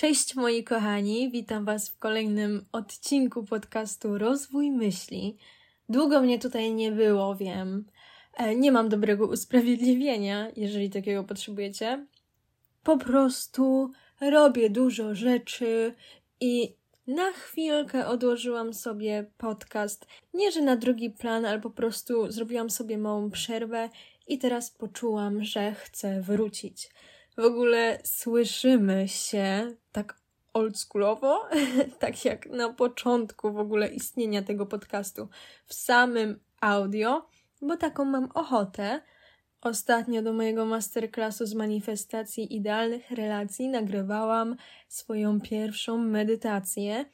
Cześć moi kochani, witam Was w kolejnym odcinku podcastu Rozwój Myśli. Długo mnie tutaj nie było, wiem. E, nie mam dobrego usprawiedliwienia, jeżeli takiego potrzebujecie. Po prostu robię dużo rzeczy i na chwilkę odłożyłam sobie podcast. Nie, że na drugi plan, ale po prostu zrobiłam sobie małą przerwę i teraz poczułam, że chcę wrócić. W ogóle słyszymy się tak oldschoolowo, tak jak na początku w ogóle istnienia tego podcastu, w samym audio, bo taką mam ochotę. Ostatnio do mojego masterclassu z manifestacji idealnych relacji nagrywałam swoją pierwszą medytację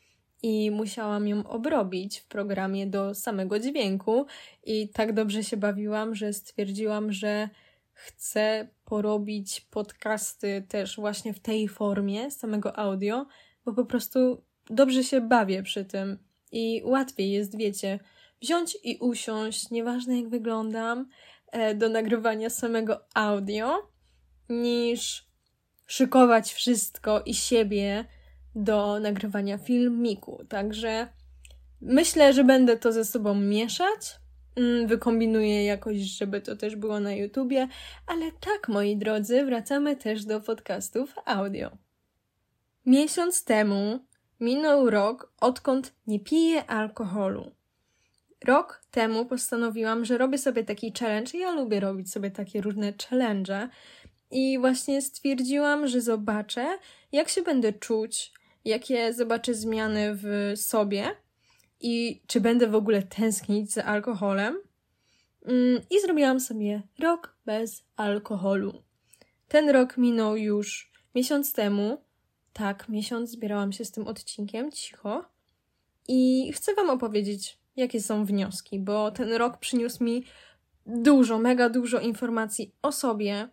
i musiałam ją obrobić w programie do samego dźwięku i tak dobrze się bawiłam, że stwierdziłam, że chcę porobić podcasty też właśnie w tej formie samego audio, bo po prostu dobrze się bawię przy tym i łatwiej jest, wiecie, wziąć i usiąść, nieważne jak wyglądam, e, do nagrywania samego audio, niż szykować wszystko i siebie do nagrywania filmiku. Także myślę, że będę to ze sobą mieszać. Mm, wykombinuję jakoś, żeby to też było na YouTubie, ale tak, moi drodzy, wracamy też do podcastów audio. Miesiąc temu minął rok, odkąd nie piję alkoholu. Rok temu postanowiłam, że robię sobie taki challenge. Ja lubię robić sobie takie różne challenge. I właśnie stwierdziłam, że zobaczę, jak się będę czuć, jakie zobaczę zmiany w sobie i czy będę w ogóle tęsknić za alkoholem. Mm, I zrobiłam sobie rok bez alkoholu. Ten rok minął już miesiąc temu. Tak, miesiąc zbierałam się z tym odcinkiem, cicho. I chcę Wam opowiedzieć, jakie są wnioski, bo ten rok przyniósł mi dużo, mega dużo informacji o sobie.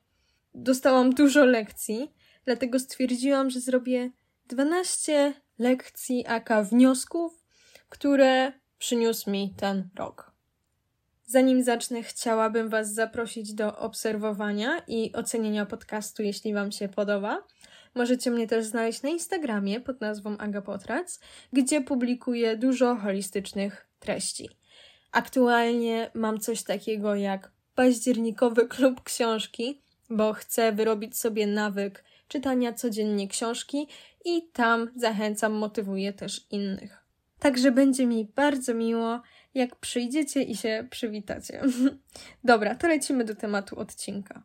Dostałam dużo lekcji, dlatego stwierdziłam, że zrobię 12 lekcji, aka wniosków, które przyniósł mi ten rok. Zanim zacznę, chciałabym Was zaprosić do obserwowania i ocenienia podcastu, jeśli Wam się podoba. Możecie mnie też znaleźć na Instagramie pod nazwą Agapotrac, gdzie publikuję dużo holistycznych treści. Aktualnie mam coś takiego jak październikowy klub książki, bo chcę wyrobić sobie nawyk czytania codziennie książki i tam zachęcam, motywuję też innych. Także będzie mi bardzo miło, jak przyjdziecie i się przywitacie. Dobra, to lecimy do tematu odcinka.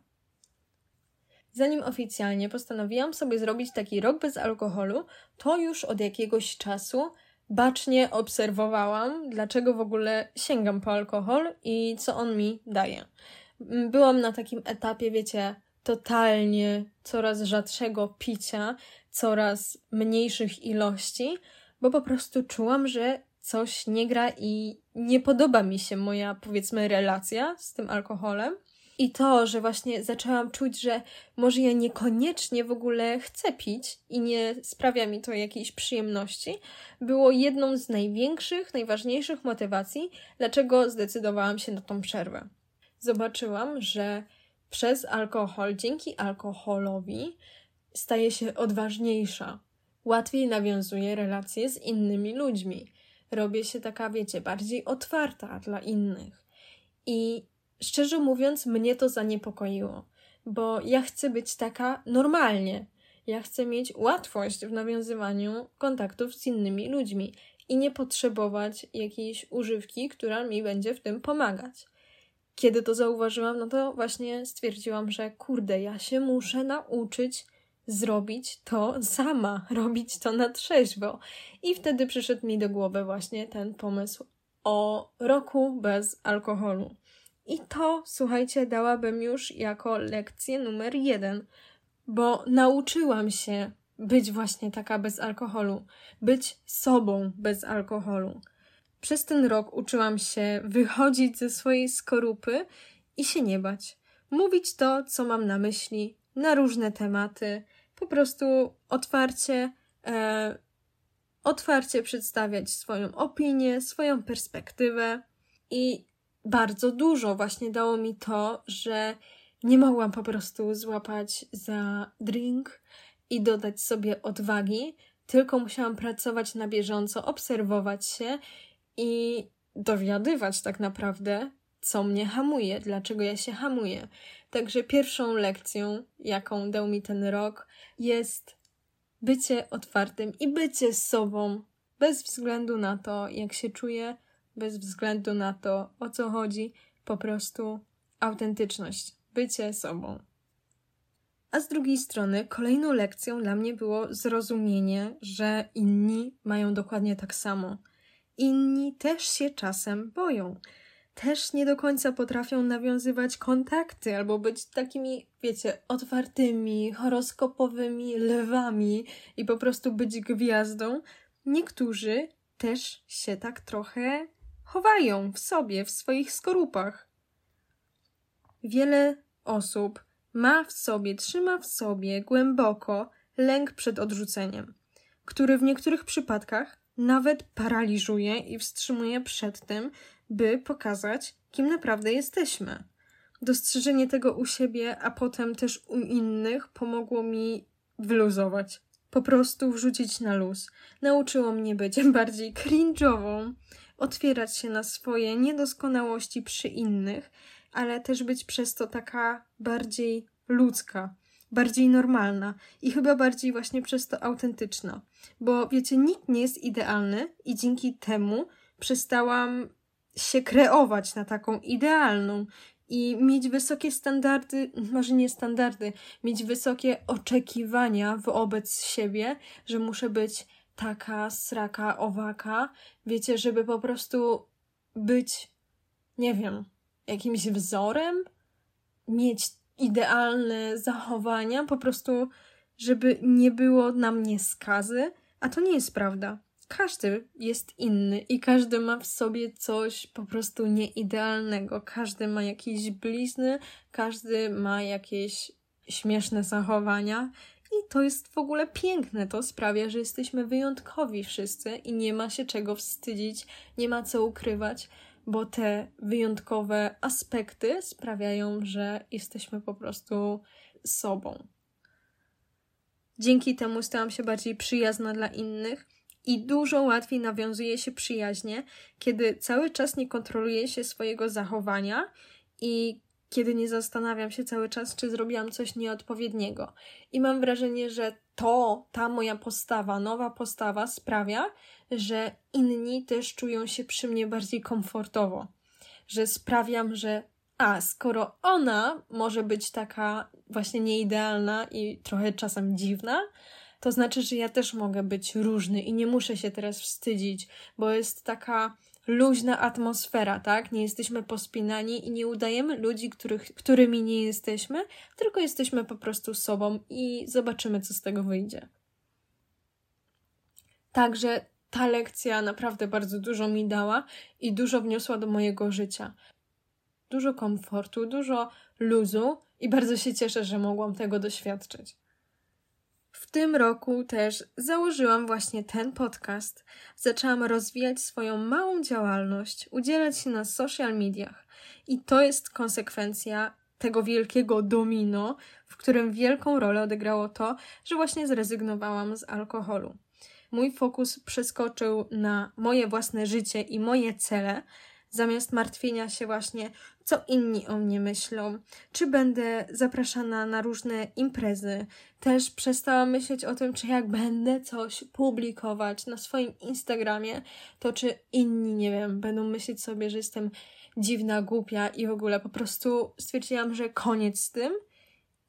Zanim oficjalnie postanowiłam sobie zrobić taki rok bez alkoholu, to już od jakiegoś czasu bacznie obserwowałam, dlaczego w ogóle sięgam po alkohol i co on mi daje. Byłam na takim etapie, wiecie, totalnie coraz rzadszego picia, coraz mniejszych ilości, bo po prostu czułam, że coś nie gra i nie podoba mi się moja, powiedzmy, relacja z tym alkoholem. I to, że właśnie zaczęłam czuć, że może ja niekoniecznie w ogóle chcę pić i nie sprawia mi to jakiejś przyjemności, było jedną z największych, najważniejszych motywacji, dlaczego zdecydowałam się na tą przerwę. Zobaczyłam, że przez alkohol, dzięki alkoholowi, staje się odważniejsza, łatwiej nawiązuję relacje z innymi ludźmi. Robię się taka, wiecie, bardziej otwarta dla innych. I szczerze mówiąc, mnie to zaniepokoiło, bo ja chcę być taka normalnie. Ja chcę mieć łatwość w nawiązywaniu kontaktów z innymi ludźmi i nie potrzebować jakiejś używki, która mi będzie w tym pomagać. Kiedy to zauważyłam, no to właśnie stwierdziłam, że kurde, ja się muszę nauczyć zrobić to sama, robić to na trzeźwo. I wtedy przyszedł mi do głowy właśnie ten pomysł o roku bez alkoholu. I to, słuchajcie, dałabym już jako lekcję numer jeden, bo nauczyłam się być właśnie taka bez alkoholu, być sobą bez alkoholu. Przez ten rok uczyłam się wychodzić ze swojej skorupy i się nie bać. Mówić to, co mam na myśli, na różne tematy, po prostu otwarcie, e, otwarcie przedstawiać swoją opinię, swoją perspektywę i bardzo dużo właśnie dało mi to, że nie mogłam po prostu złapać za drink i dodać sobie odwagi, tylko musiałam pracować na bieżąco, obserwować się i dowiadywać tak naprawdę, co mnie hamuje, dlaczego ja się hamuję. Także pierwszą lekcją, jaką dał mi ten rok, jest bycie otwartym i bycie sobą, bez względu na to, jak się czuję, bez względu na to, o co chodzi, po prostu autentyczność, bycie sobą. A z drugiej strony, kolejną lekcją dla mnie było zrozumienie, że inni mają dokładnie tak samo. Inni też się czasem boją. Też nie do końca potrafią nawiązywać kontakty albo być takimi, wiecie, otwartymi, horoskopowymi lewami i po prostu być gwiazdą. Niektórzy też się tak trochę chowają w sobie, w swoich skorupach. Wiele osób ma w sobie, trzyma w sobie głęboko lęk przed odrzuceniem, który w niektórych przypadkach nawet paraliżuje i wstrzymuje przed tym, by pokazać, kim naprawdę jesteśmy. Dostrzeżenie tego u siebie, a potem też u innych pomogło mi wyluzować. Po prostu wrzucić na luz. Nauczyło mnie być bardziej cringe'ową, otwierać się na swoje niedoskonałości przy innych, ale też być przez to taka bardziej ludzka, bardziej normalna i chyba bardziej właśnie przez to autentyczna. Bo wiecie, nikt nie jest idealny i dzięki temu przestałam się kreować na taką idealną i mieć wysokie standardy, może nie standardy, mieć wysokie oczekiwania wobec siebie, że muszę być taka, sraka, owaka, wiecie, żeby po prostu być, nie wiem, jakimś wzorem, mieć idealne zachowania, po prostu, żeby nie było na mnie skazy, a to nie jest prawda. Każdy jest inny i każdy ma w sobie coś po prostu nieidealnego. Każdy ma jakieś blizny, każdy ma jakieś śmieszne zachowania i to jest w ogóle piękne. To sprawia, że jesteśmy wyjątkowi wszyscy i nie ma się czego wstydzić, nie ma co ukrywać bo te wyjątkowe aspekty sprawiają, że jesteśmy po prostu sobą. Dzięki temu stałam się bardziej przyjazna dla innych i dużo łatwiej nawiązuje się przyjaźnie, kiedy cały czas nie kontroluję się swojego zachowania i kiedy nie zastanawiam się cały czas, czy zrobiłam coś nieodpowiedniego. I mam wrażenie, że to, ta moja postawa, nowa postawa sprawia, że inni też czują się przy mnie bardziej komfortowo. Że sprawiam, że a skoro ona może być taka właśnie nieidealna i trochę czasem dziwna, to znaczy, że ja też mogę być różny i nie muszę się teraz wstydzić, bo jest taka luźna atmosfera, tak? Nie jesteśmy pospinani i nie udajemy ludzi, których, którymi nie jesteśmy, tylko jesteśmy po prostu sobą i zobaczymy, co z tego wyjdzie. Także ta lekcja naprawdę bardzo dużo mi dała i dużo wniosła do mojego życia. Dużo komfortu, dużo luzu i bardzo się cieszę, że mogłam tego doświadczyć. W tym roku też założyłam właśnie ten podcast. Zaczęłam rozwijać swoją małą działalność, udzielać się na social mediach. I to jest konsekwencja tego wielkiego domino, w którym wielką rolę odegrało to, że właśnie zrezygnowałam z alkoholu. Mój fokus przeskoczył na moje własne życie i moje cele, zamiast martwienia się właśnie, co inni o mnie myślą, czy będę zapraszana na różne imprezy. Też przestałam myśleć o tym, czy jak będę coś publikować na swoim Instagramie, to czy inni, nie wiem, będą myśleć sobie, że jestem dziwna, głupia i w ogóle po prostu stwierdziłam, że koniec z tym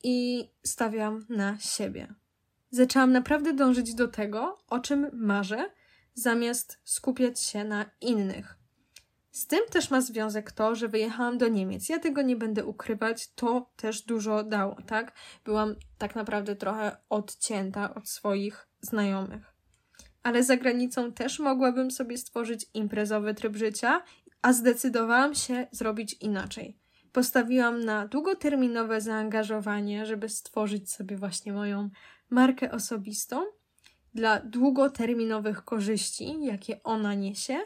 i stawiam na siebie. Zaczęłam naprawdę dążyć do tego, o czym marzę, zamiast skupiać się na innych. Z tym też ma związek to, że wyjechałam do Niemiec. Ja tego nie będę ukrywać, to też dużo dało, tak? Byłam tak naprawdę trochę odcięta od swoich znajomych. Ale za granicą też mogłabym sobie stworzyć imprezowy tryb życia, a zdecydowałam się zrobić inaczej. Postawiłam na długoterminowe zaangażowanie, żeby stworzyć sobie właśnie moją markę osobistą dla długoterminowych korzyści, jakie ona niesie,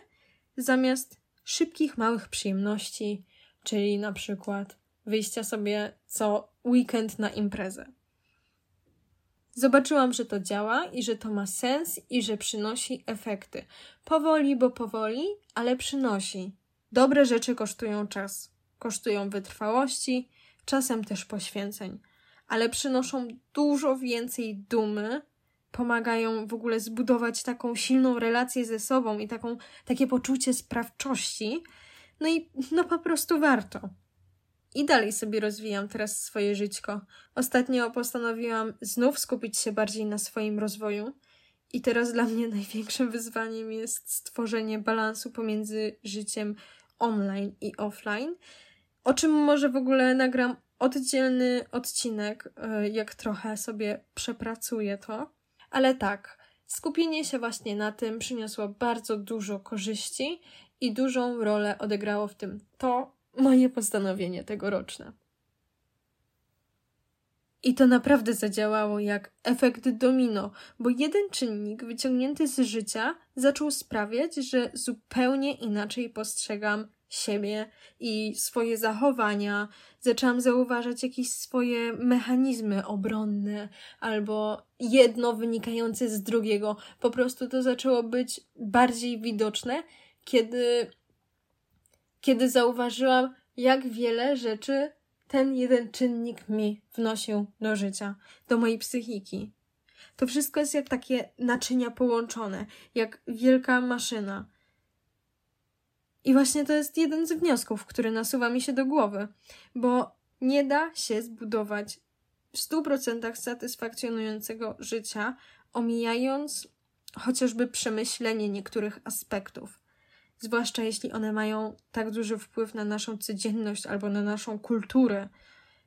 zamiast szybkich, małych przyjemności, czyli na przykład wyjścia sobie co weekend na imprezę. Zobaczyłam, że to działa i że to ma sens i że przynosi efekty. Powoli, bo powoli, ale przynosi. Dobre rzeczy kosztują czas, kosztują wytrwałości, czasem też poświęceń, ale przynoszą dużo więcej dumy, pomagają w ogóle zbudować taką silną relację ze sobą i taką, takie poczucie sprawczości. No i no po prostu warto. I dalej sobie rozwijam teraz swoje żyćko. Ostatnio postanowiłam znów skupić się bardziej na swoim rozwoju. I teraz dla mnie największym wyzwaniem jest stworzenie balansu pomiędzy życiem online i offline, o czym może w ogóle nagram oddzielny odcinek, e, jak trochę sobie przepracuję to. Ale tak, skupienie się właśnie na tym przyniosło bardzo dużo korzyści i dużą rolę odegrało w tym to moje postanowienie tegoroczne. I to naprawdę zadziałało jak efekt domino, bo jeden czynnik wyciągnięty z życia zaczął sprawiać, że zupełnie inaczej postrzegam siebie i swoje zachowania. Zaczęłam zauważać jakieś swoje mechanizmy obronne albo jedno wynikające z drugiego. Po prostu to zaczęło być bardziej widoczne, kiedy, kiedy zauważyłam, jak wiele rzeczy ten jeden czynnik mi wnosił do życia, do mojej psychiki. To wszystko jest jak takie naczynia połączone, jak wielka maszyna. I właśnie to jest jeden z wniosków, który nasuwa mi się do głowy, bo nie da się zbudować w 100% satysfakcjonującego życia, omijając chociażby przemyślenie niektórych aspektów. Zwłaszcza jeśli one mają tak duży wpływ na naszą codzienność albo na naszą kulturę.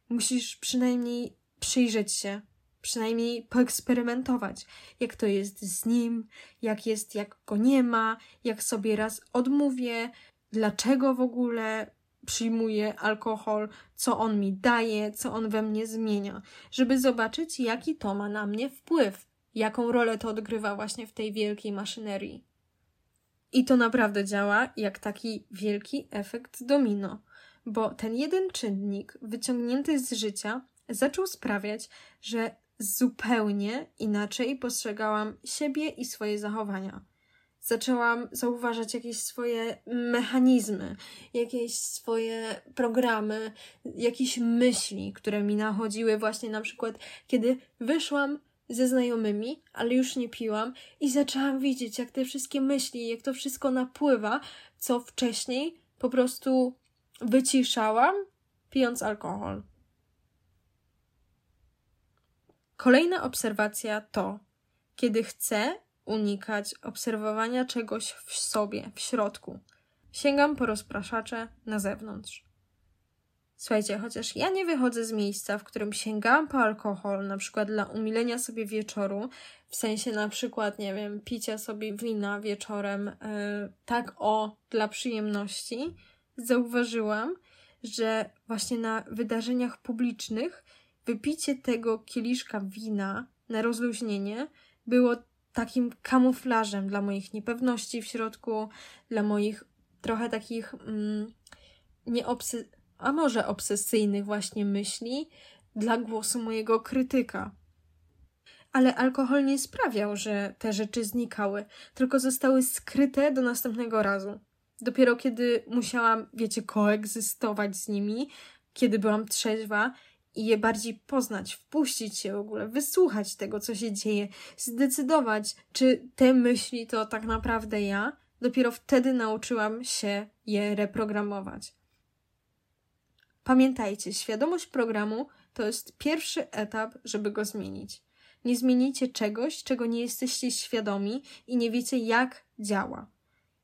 Musisz przynajmniej przyjrzeć się, przynajmniej poeksperymentować, jak to jest z nim, jak jest, jak go nie ma, jak sobie raz odmówię, dlaczego w ogóle przyjmuję alkohol, co on mi daje, co on we mnie zmienia, żeby zobaczyć, jaki to ma na mnie wpływ, jaką rolę to odgrywa właśnie w tej wielkiej maszynerii. I to naprawdę działa jak taki wielki efekt domino, bo ten jeden czynnik wyciągnięty z życia zaczął sprawiać, że zupełnie inaczej postrzegałam siebie i swoje zachowania. Zaczęłam zauważać jakieś swoje mechanizmy, jakieś swoje programy, jakieś myśli, które mi nachodziły właśnie na przykład, kiedy wyszłam ze znajomymi, ale już nie piłam i zaczęłam widzieć, jak te wszystkie myśli, jak to wszystko napływa, co wcześniej po prostu wyciszałam, pijąc alkohol. Kolejna obserwacja to, kiedy chcę unikać obserwowania czegoś w sobie, w środku, sięgam po rozpraszacze na zewnątrz. Słuchajcie, chociaż ja nie wychodzę z miejsca, w którym sięgałam po alkohol, na przykład dla umilenia sobie wieczoru, w sensie na przykład, nie wiem, picia sobie wina wieczorem, yy, tak o, dla przyjemności, zauważyłam, że właśnie na wydarzeniach publicznych wypicie tego kieliszka wina na rozluźnienie było takim kamuflażem dla moich niepewności w środku, dla moich trochę takich mm, nieobsy- a może obsesyjnych właśnie myśli, dla głosu mojego krytyka. Ale alkohol nie sprawiał, że te rzeczy znikały, tylko zostały skryte do następnego razu. Dopiero kiedy musiałam, wiecie, koegzystować z nimi, kiedy byłam trzeźwa i je bardziej poznać, wpuścić się w ogóle, wysłuchać tego, co się dzieje, zdecydować, czy te myśli to tak naprawdę ja, dopiero wtedy nauczyłam się je reprogramować. Pamiętajcie, świadomość programu to jest pierwszy etap, żeby go zmienić. Nie zmienicie czegoś, czego nie jesteście świadomi i nie wiecie, jak działa.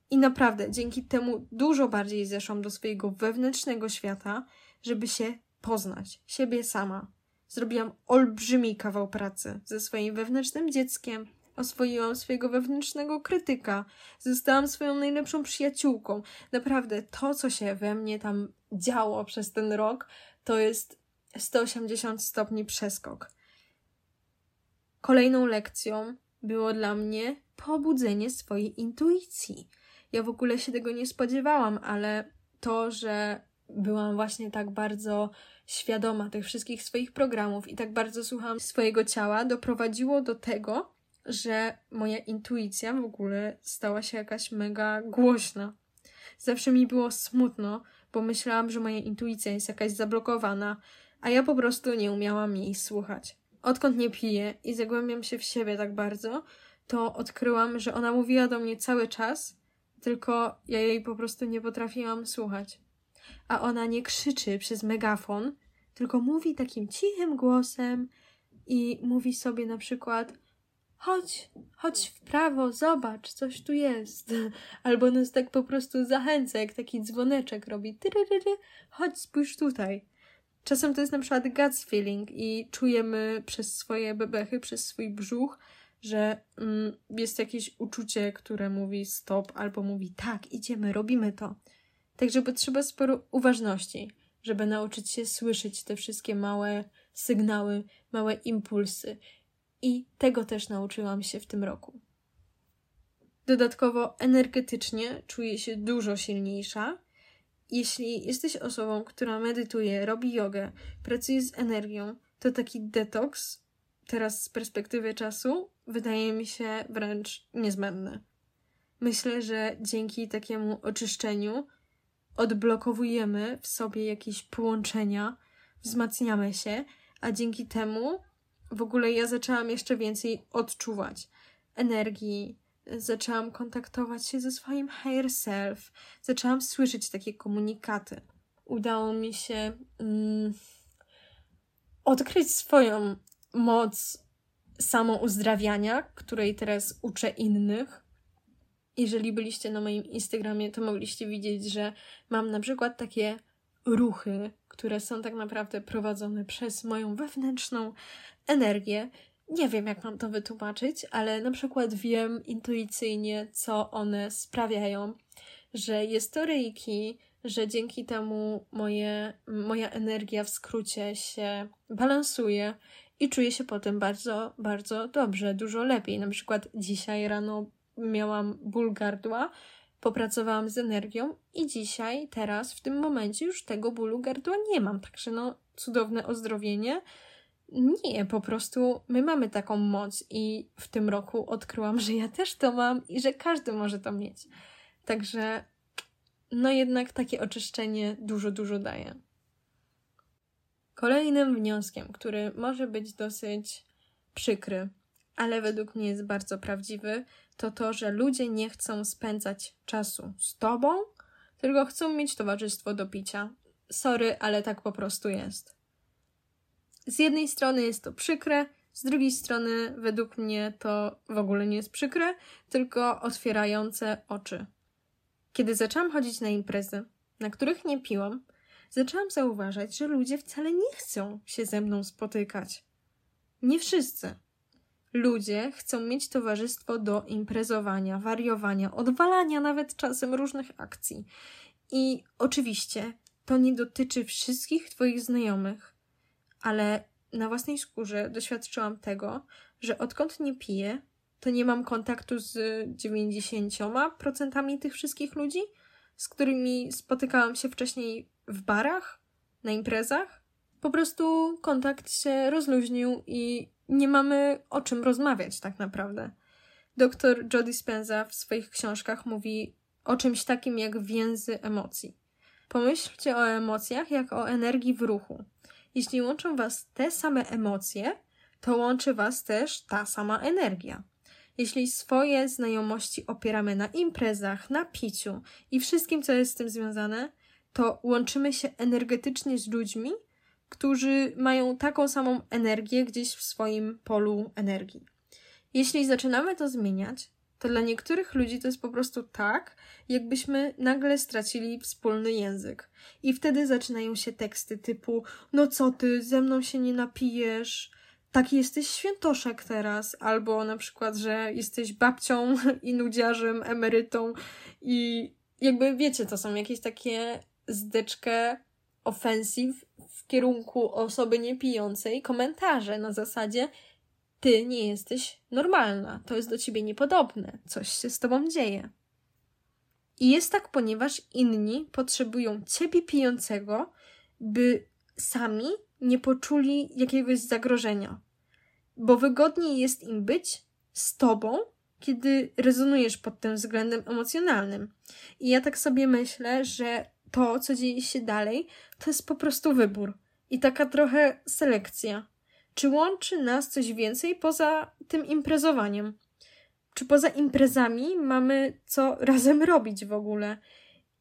I naprawdę dzięki temu dużo bardziej zeszłam do swojego wewnętrznego świata, żeby się poznać siebie sama. Zrobiłam olbrzymi kawał pracy ze swoim wewnętrznym dzieckiem, oswoiłam swojego wewnętrznego krytyka, zostałam swoją najlepszą przyjaciółką. Naprawdę, to, co się we mnie tam działo przez ten rok, to jest 180 stopni przeskok. Kolejną lekcją było dla mnie pobudzenie swojej intuicji. Ja w ogóle się tego nie spodziewałam, ale to, że byłam właśnie tak bardzo świadoma tych wszystkich swoich programów i tak bardzo słuchałam swojego ciała, doprowadziło do tego, że moja intuicja w ogóle stała się jakaś mega głośna. Zawsze mi było smutno, bo myślałam, że moja intuicja jest jakaś zablokowana, a ja po prostu nie umiałam jej słuchać. Odkąd nie piję i zagłębiam się w siebie tak bardzo, to odkryłam, że ona mówiła do mnie cały czas, tylko ja jej po prostu nie potrafiłam słuchać. A ona nie krzyczy przez megafon, tylko mówi takim cichym głosem i mówi sobie na przykład chodź, chodź w prawo, zobacz, coś tu jest. Albo nas tak po prostu zachęca, jak taki dzwoneczek robi. Tyryryry, chodź, spójrz tutaj. Czasem to jest na przykład guts feeling i czujemy przez swoje bebechy, przez swój brzuch, że mm, jest jakieś uczucie, które mówi stop albo mówi tak, idziemy, robimy to. Także potrzeba sporo uważności, żeby nauczyć się słyszeć te wszystkie małe sygnały, małe impulsy. I tego też nauczyłam się w tym roku. Dodatkowo energetycznie czuję się dużo silniejsza. Jeśli jesteś osobą, która medytuje, robi jogę, pracuje z energią, to taki detoks, teraz z perspektywy czasu, wydaje mi się wręcz niezbędny. Myślę, że dzięki takiemu oczyszczeniu odblokowujemy w sobie jakieś połączenia, wzmacniamy się, a dzięki temu w ogóle ja zaczęłam jeszcze więcej odczuwać energii, zaczęłam kontaktować się ze swoim higher self, zaczęłam słyszeć takie komunikaty. Udało mi się mm, odkryć swoją moc samouzdrawiania, której teraz uczę innych. Jeżeli byliście na moim Instagramie, to mogliście widzieć, że mam na przykład takie ruchy, które są tak naprawdę prowadzone przez moją wewnętrzną energię. Nie wiem, jak mam to wytłumaczyć, ale na przykład wiem intuicyjnie, co one sprawiają, że jest to reiki, że dzięki temu moje, moja energia w skrócie się balansuje i czuję się potem bardzo, bardzo dobrze, dużo lepiej. Na przykład dzisiaj rano miałam ból gardła, popracowałam z energią i dzisiaj, teraz, w tym momencie już tego bólu gardła nie mam. Także no, cudowne ozdrowienie. Nie, po prostu my mamy taką moc i w tym roku odkryłam, że ja też to mam i że każdy może to mieć. Także no jednak takie oczyszczenie dużo, dużo daje. Kolejnym wnioskiem, który może być dosyć przykry, ale według mnie jest bardzo prawdziwy, to to, że ludzie nie chcą spędzać czasu z tobą, tylko chcą mieć towarzystwo do picia. Sorry, ale tak po prostu jest. Z jednej strony jest to przykre, z drugiej strony według mnie to w ogóle nie jest przykre, tylko otwierające oczy. Kiedy zaczęłam chodzić na imprezy, na których nie piłam, zaczęłam zauważać, że ludzie wcale nie chcą się ze mną spotykać. Nie wszyscy. Ludzie chcą mieć towarzystwo do imprezowania, wariowania, odwalania nawet czasem różnych akcji. I oczywiście to nie dotyczy wszystkich Twoich znajomych, ale na własnej skórze doświadczyłam tego, że odkąd nie piję, to nie mam kontaktu z 90% tych wszystkich ludzi, z którymi spotykałam się wcześniej w barach, na imprezach. Po prostu kontakt się rozluźnił i nie mamy o czym rozmawiać tak naprawdę. Doktor Jody Spenza w swoich książkach mówi o czymś takim jak więzy emocji. Pomyślcie o emocjach jak o energii w ruchu. Jeśli łączą Was te same emocje, to łączy Was też ta sama energia. Jeśli swoje znajomości opieramy na imprezach, na piciu i wszystkim, co jest z tym związane, to łączymy się energetycznie z ludźmi, którzy mają taką samą energię gdzieś w swoim polu energii. Jeśli zaczynamy to zmieniać, to dla niektórych ludzi to jest po prostu tak, jakbyśmy nagle stracili wspólny język. I wtedy zaczynają się teksty typu: No co ty, ze mną się nie napijesz, taki jesteś świętoszek teraz, albo na przykład, że jesteś babcią i nudziarzem, emerytą i jakby wiecie, to są jakieś takie zdeczkę ofensyw w kierunku osoby niepijącej komentarze na zasadzie ty nie jesteś normalna, to jest do ciebie niepodobne, coś się z tobą dzieje. I jest tak, ponieważ inni potrzebują ciebie pijącego, by sami nie poczuli jakiegoś zagrożenia. Bo wygodniej jest im być z tobą, kiedy rezonujesz pod tym względem emocjonalnym. I ja tak sobie myślę, że to, co dzieje się dalej, to jest po prostu wybór i taka trochę selekcja. Czy łączy nas coś więcej poza tym imprezowaniem? Czy poza imprezami mamy co razem robić w ogóle?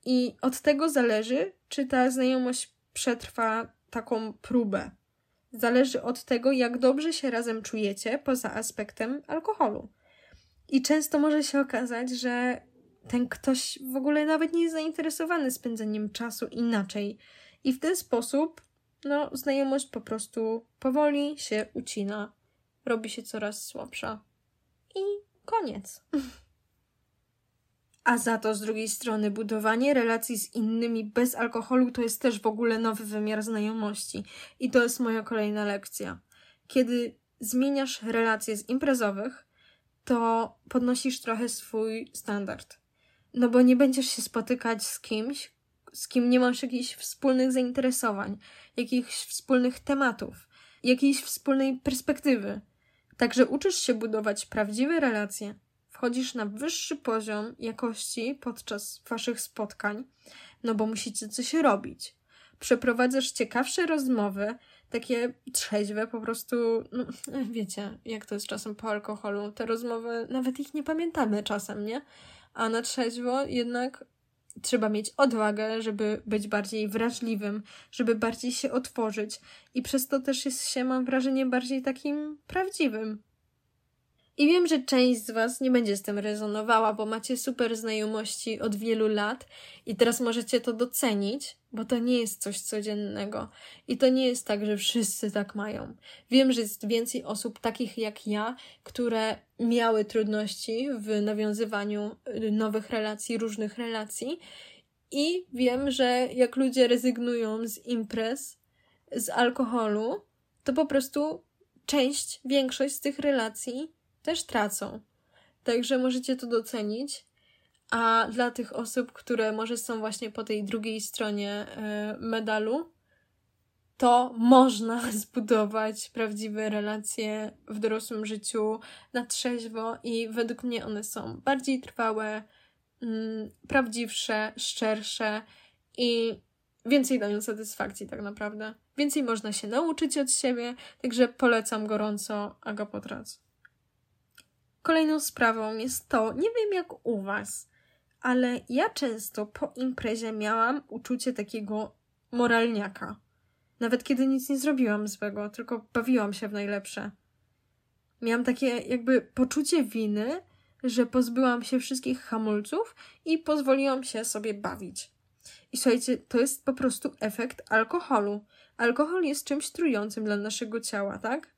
I od tego zależy, czy ta znajomość przetrwa taką próbę. Zależy od tego, jak dobrze się razem czujecie poza aspektem alkoholu. I często może się okazać, że ten ktoś w ogóle nawet nie jest zainteresowany spędzeniem czasu inaczej. I w ten sposób, no, znajomość po prostu powoli się ucina, robi się coraz słabsza. I koniec. A za to z drugiej strony budowanie relacji z innymi bez alkoholu to jest też w ogóle nowy wymiar znajomości. I to jest moja kolejna lekcja. Kiedy zmieniasz relacje z imprezowych, to podnosisz trochę swój standard. No bo nie będziesz się spotykać z kimś, z kim nie masz jakichś wspólnych zainteresowań, jakichś wspólnych tematów, jakiejś wspólnej perspektywy. Także uczysz się budować prawdziwe relacje, wchodzisz na wyższy poziom jakości podczas waszych spotkań, no bo musicie coś robić. Przeprowadzasz ciekawsze rozmowy, takie trzeźwe, po prostu, no, wiecie, jak to jest czasem po alkoholu. Te rozmowy, nawet ich nie pamiętamy czasem, nie? A na trzeźwo jednak trzeba mieć odwagę, żeby być bardziej wrażliwym, żeby bardziej się otworzyć i przez to też jest się, mam wrażenie, bardziej takim prawdziwym. I wiem, że część z Was nie będzie z tym rezonowała, bo macie super znajomości od wielu lat i teraz możecie to docenić, bo to nie jest coś codziennego. I to nie jest tak, że wszyscy tak mają. Wiem, że jest więcej osób takich jak ja, które miały trudności w nawiązywaniu nowych relacji, różnych relacji. I wiem, że jak ludzie rezygnują z imprez, z alkoholu, to po prostu część, większość z tych relacji też tracą. Także możecie to docenić. A dla tych osób, które może są właśnie po tej drugiej stronie e, medalu, to można zbudować prawdziwe relacje w dorosłym życiu na trzeźwo i według mnie one są bardziej trwałe, mm, prawdziwsze, szczersze i więcej dają satysfakcji tak naprawdę. Więcej można się nauczyć od siebie, także polecam gorąco Agapotrac. Kolejną sprawą jest to, nie wiem jak u Was, ale ja często po imprezie miałam uczucie takiego moralniaka. Nawet kiedy nic nie zrobiłam złego, tylko bawiłam się w najlepsze. Miałam takie jakby poczucie winy, że pozbyłam się wszystkich hamulców i pozwoliłam się sobie bawić. I słuchajcie, to jest po prostu efekt alkoholu. Alkohol jest czymś trującym dla naszego ciała, tak?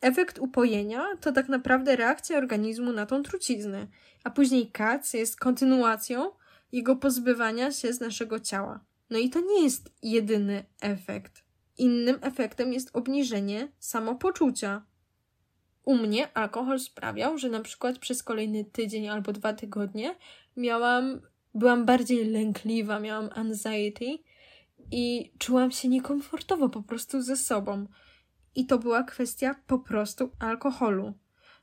Efekt upojenia to tak naprawdę reakcja organizmu na tą truciznę, a później kac jest kontynuacją jego pozbywania się z naszego ciała. No i to nie jest jedyny efekt. Innym efektem jest obniżenie samopoczucia. U mnie alkohol sprawiał, że na przykład przez kolejny tydzień albo dwa tygodnie miałam, byłam bardziej lękliwa, miałam anxiety i czułam się niekomfortowo po prostu ze sobą. I to była kwestia po prostu alkoholu.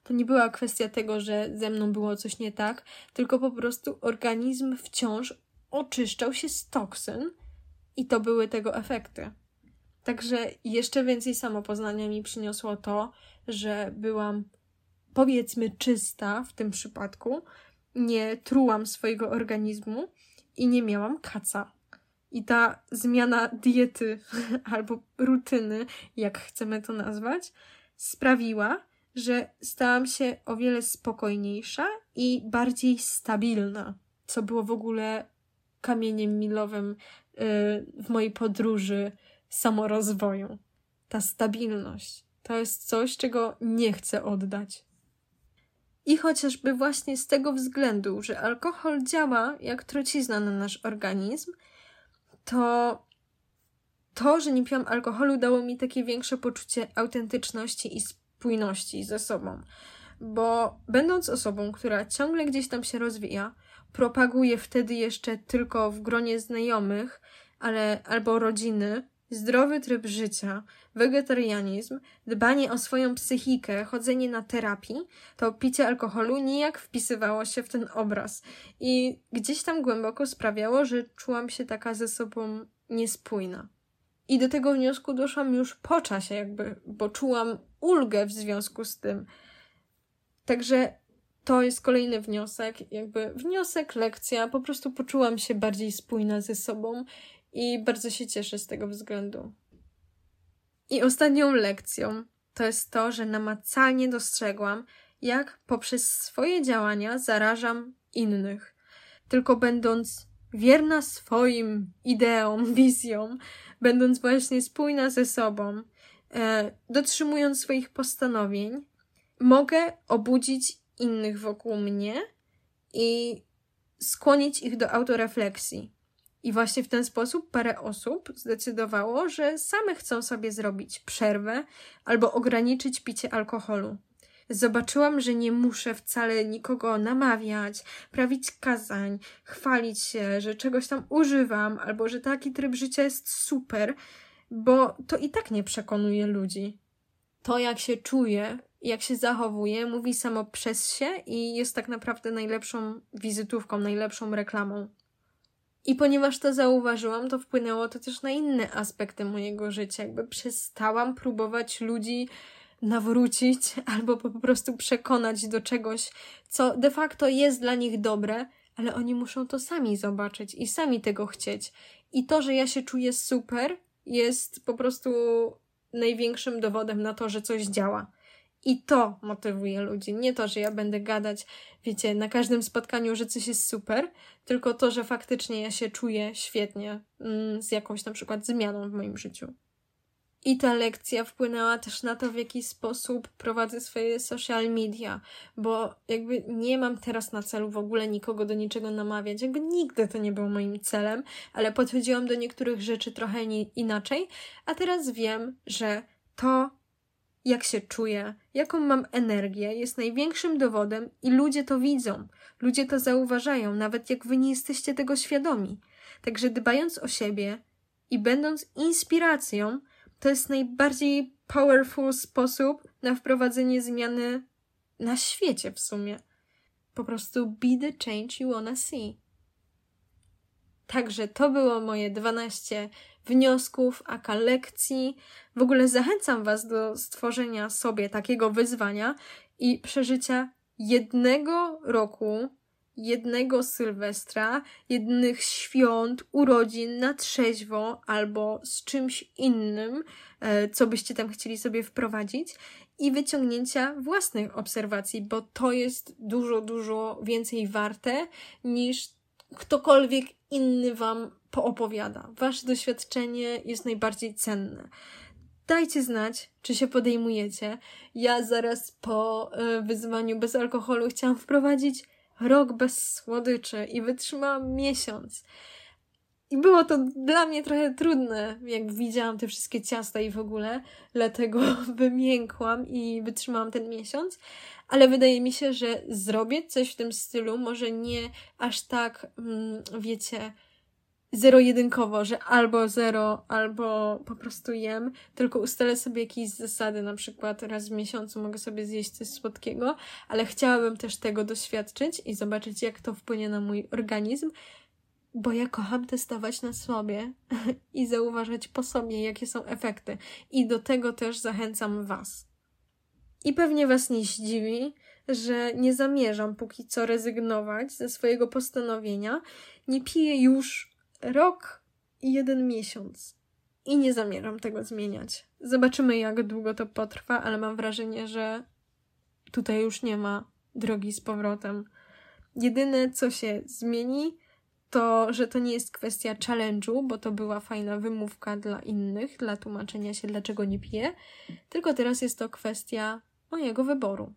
To nie była kwestia tego, że ze mną było coś nie tak, tylko po prostu organizm wciąż oczyszczał się z toksyn i to były tego efekty. Także jeszcze więcej samopoznania mi przyniosło to, że byłam powiedzmy czysta w tym przypadku, nie trułam swojego organizmu i nie miałam kaca. I ta zmiana diety albo rutyny, jak chcemy to nazwać, sprawiła, że stałam się o wiele spokojniejsza i bardziej stabilna, co było w ogóle kamieniem milowym y, w mojej podróży samorozwoju. Ta stabilność to jest coś, czego nie chcę oddać. I chociażby właśnie z tego względu, że alkohol działa jak trucizna na nasz organizm, to to, że nie piłam alkoholu, dało mi takie większe poczucie autentyczności i spójności ze sobą. bo będąc osobą, która ciągle gdzieś tam się rozwija, propaguje wtedy jeszcze tylko w gronie znajomych, ale albo rodziny, zdrowy tryb życia, wegetarianizm, dbanie o swoją psychikę, chodzenie na terapii, to picie alkoholu nijak wpisywało się w ten obraz. I gdzieś tam głęboko sprawiało, że czułam się taka ze sobą niespójna. I do tego wniosku doszłam już po czasie, jakby, bo czułam ulgę w związku z tym. Także to jest kolejny wniosek, jakby wniosek, lekcja. Po prostu poczułam się bardziej spójna ze sobą i bardzo się cieszę z tego względu. I ostatnią lekcją to jest to, że namacalnie dostrzegłam, jak poprzez swoje działania zarażam innych. Tylko będąc wierna swoim ideom, wizjom, będąc właśnie spójna ze sobą, e, dotrzymując swoich postanowień, mogę obudzić innych wokół mnie i skłonić ich do autorefleksji. I właśnie w ten sposób parę osób zdecydowało, że same chcą sobie zrobić przerwę albo ograniczyć picie alkoholu. Zobaczyłam, że nie muszę wcale nikogo namawiać, prawić kazań, chwalić się, że czegoś tam używam, albo że taki tryb życia jest super, bo to i tak nie przekonuje ludzi. To, jak się czuję, jak się zachowuje, mówi samo przez się i jest tak naprawdę najlepszą wizytówką, najlepszą reklamą. I ponieważ to zauważyłam, to wpłynęło to też na inne aspekty mojego życia. Jakby przestałam próbować ludzi nawrócić albo po prostu przekonać do czegoś, co de facto jest dla nich dobre, ale oni muszą to sami zobaczyć i sami tego chcieć. I to, że ja się czuję super, jest po prostu największym dowodem na to, że coś działa. I to motywuje ludzi. Nie to, że ja będę gadać, wiecie, na każdym spotkaniu, że coś jest super, tylko to, że faktycznie ja się czuję świetnie mm, z jakąś na przykład zmianą w moim życiu. I ta lekcja wpłynęła też na to, w jaki sposób prowadzę swoje social media, bo jakby nie mam teraz na celu w ogóle nikogo do niczego namawiać, jakby nigdy to nie było moim celem, ale podchodziłam do niektórych rzeczy trochę inaczej, a teraz wiem, że to jak się czuję, jaką mam energię, jest największym dowodem i ludzie to widzą. Ludzie to zauważają, nawet jak wy nie jesteście tego świadomi. Także dbając o siebie i będąc inspiracją, to jest najbardziej powerful sposób na wprowadzenie zmiany na świecie w sumie. Po prostu be the change you wanna see. Także to było moje 12 wniosków, aka lekcji. W ogóle zachęcam Was do stworzenia sobie takiego wyzwania i przeżycia jednego roku, jednego Sylwestra, jednych świąt, urodzin na trzeźwo albo z czymś innym, e, co byście tam chcieli sobie wprowadzić i wyciągnięcia własnych obserwacji, bo to jest dużo, dużo więcej warte niż ktokolwiek inny Wam poopowiada. Wasze doświadczenie jest najbardziej cenne. Dajcie znać, czy się podejmujecie. Ja zaraz po y, wyzwaniu bez alkoholu chciałam wprowadzić rok bez słodyczy i wytrzymałam miesiąc. I było to dla mnie trochę trudne, jak widziałam te wszystkie ciasta i w ogóle, dlatego wymiękłam i wytrzymałam ten miesiąc, ale wydaje mi się, że zrobię coś w tym stylu, może nie aż tak, mm, wiecie, zero-jedynkowo, że albo zero, albo po prostu jem, tylko ustalę sobie jakieś zasady, na przykład raz w miesiącu mogę sobie zjeść coś słodkiego, ale chciałabym też tego doświadczyć i zobaczyć, jak to wpłynie na mój organizm, bo ja kocham testować na sobie i zauważać po sobie, jakie są efekty. I do tego też zachęcam Was. I pewnie Was nie zdziwi, że nie zamierzam póki co rezygnować ze swojego postanowienia. Nie piję już rok i jeden miesiąc. I nie zamierzam tego zmieniać. Zobaczymy, jak długo to potrwa, ale mam wrażenie, że tutaj już nie ma drogi z powrotem. Jedyne, co się zmieni, to, że to nie jest kwestia challenge'u, bo to była fajna wymówka dla innych, dla tłumaczenia się, dlaczego nie piję, tylko teraz jest to kwestia mojego wyboru.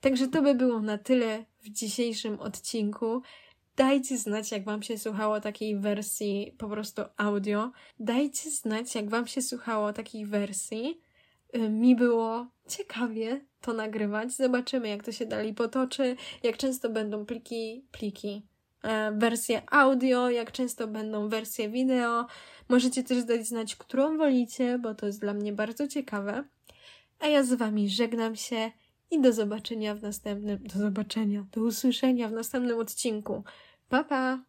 Także to by było na tyle w dzisiejszym odcinku. Dajcie znać, jak Wam się słuchało takiej wersji po prostu audio. Dajcie znać, jak Wam się słuchało takiej wersji. Y, mi było ciekawie, to nagrywać. Zobaczymy, jak to się dalej potoczy, jak często będą pliki, pliki, e, wersje audio, jak często będą wersje wideo. Możecie też dać znać, którą wolicie, bo to jest dla mnie bardzo ciekawe. A ja z Wami żegnam się i do zobaczenia w następnym, do zobaczenia, do usłyszenia w następnym odcinku. Pa, pa!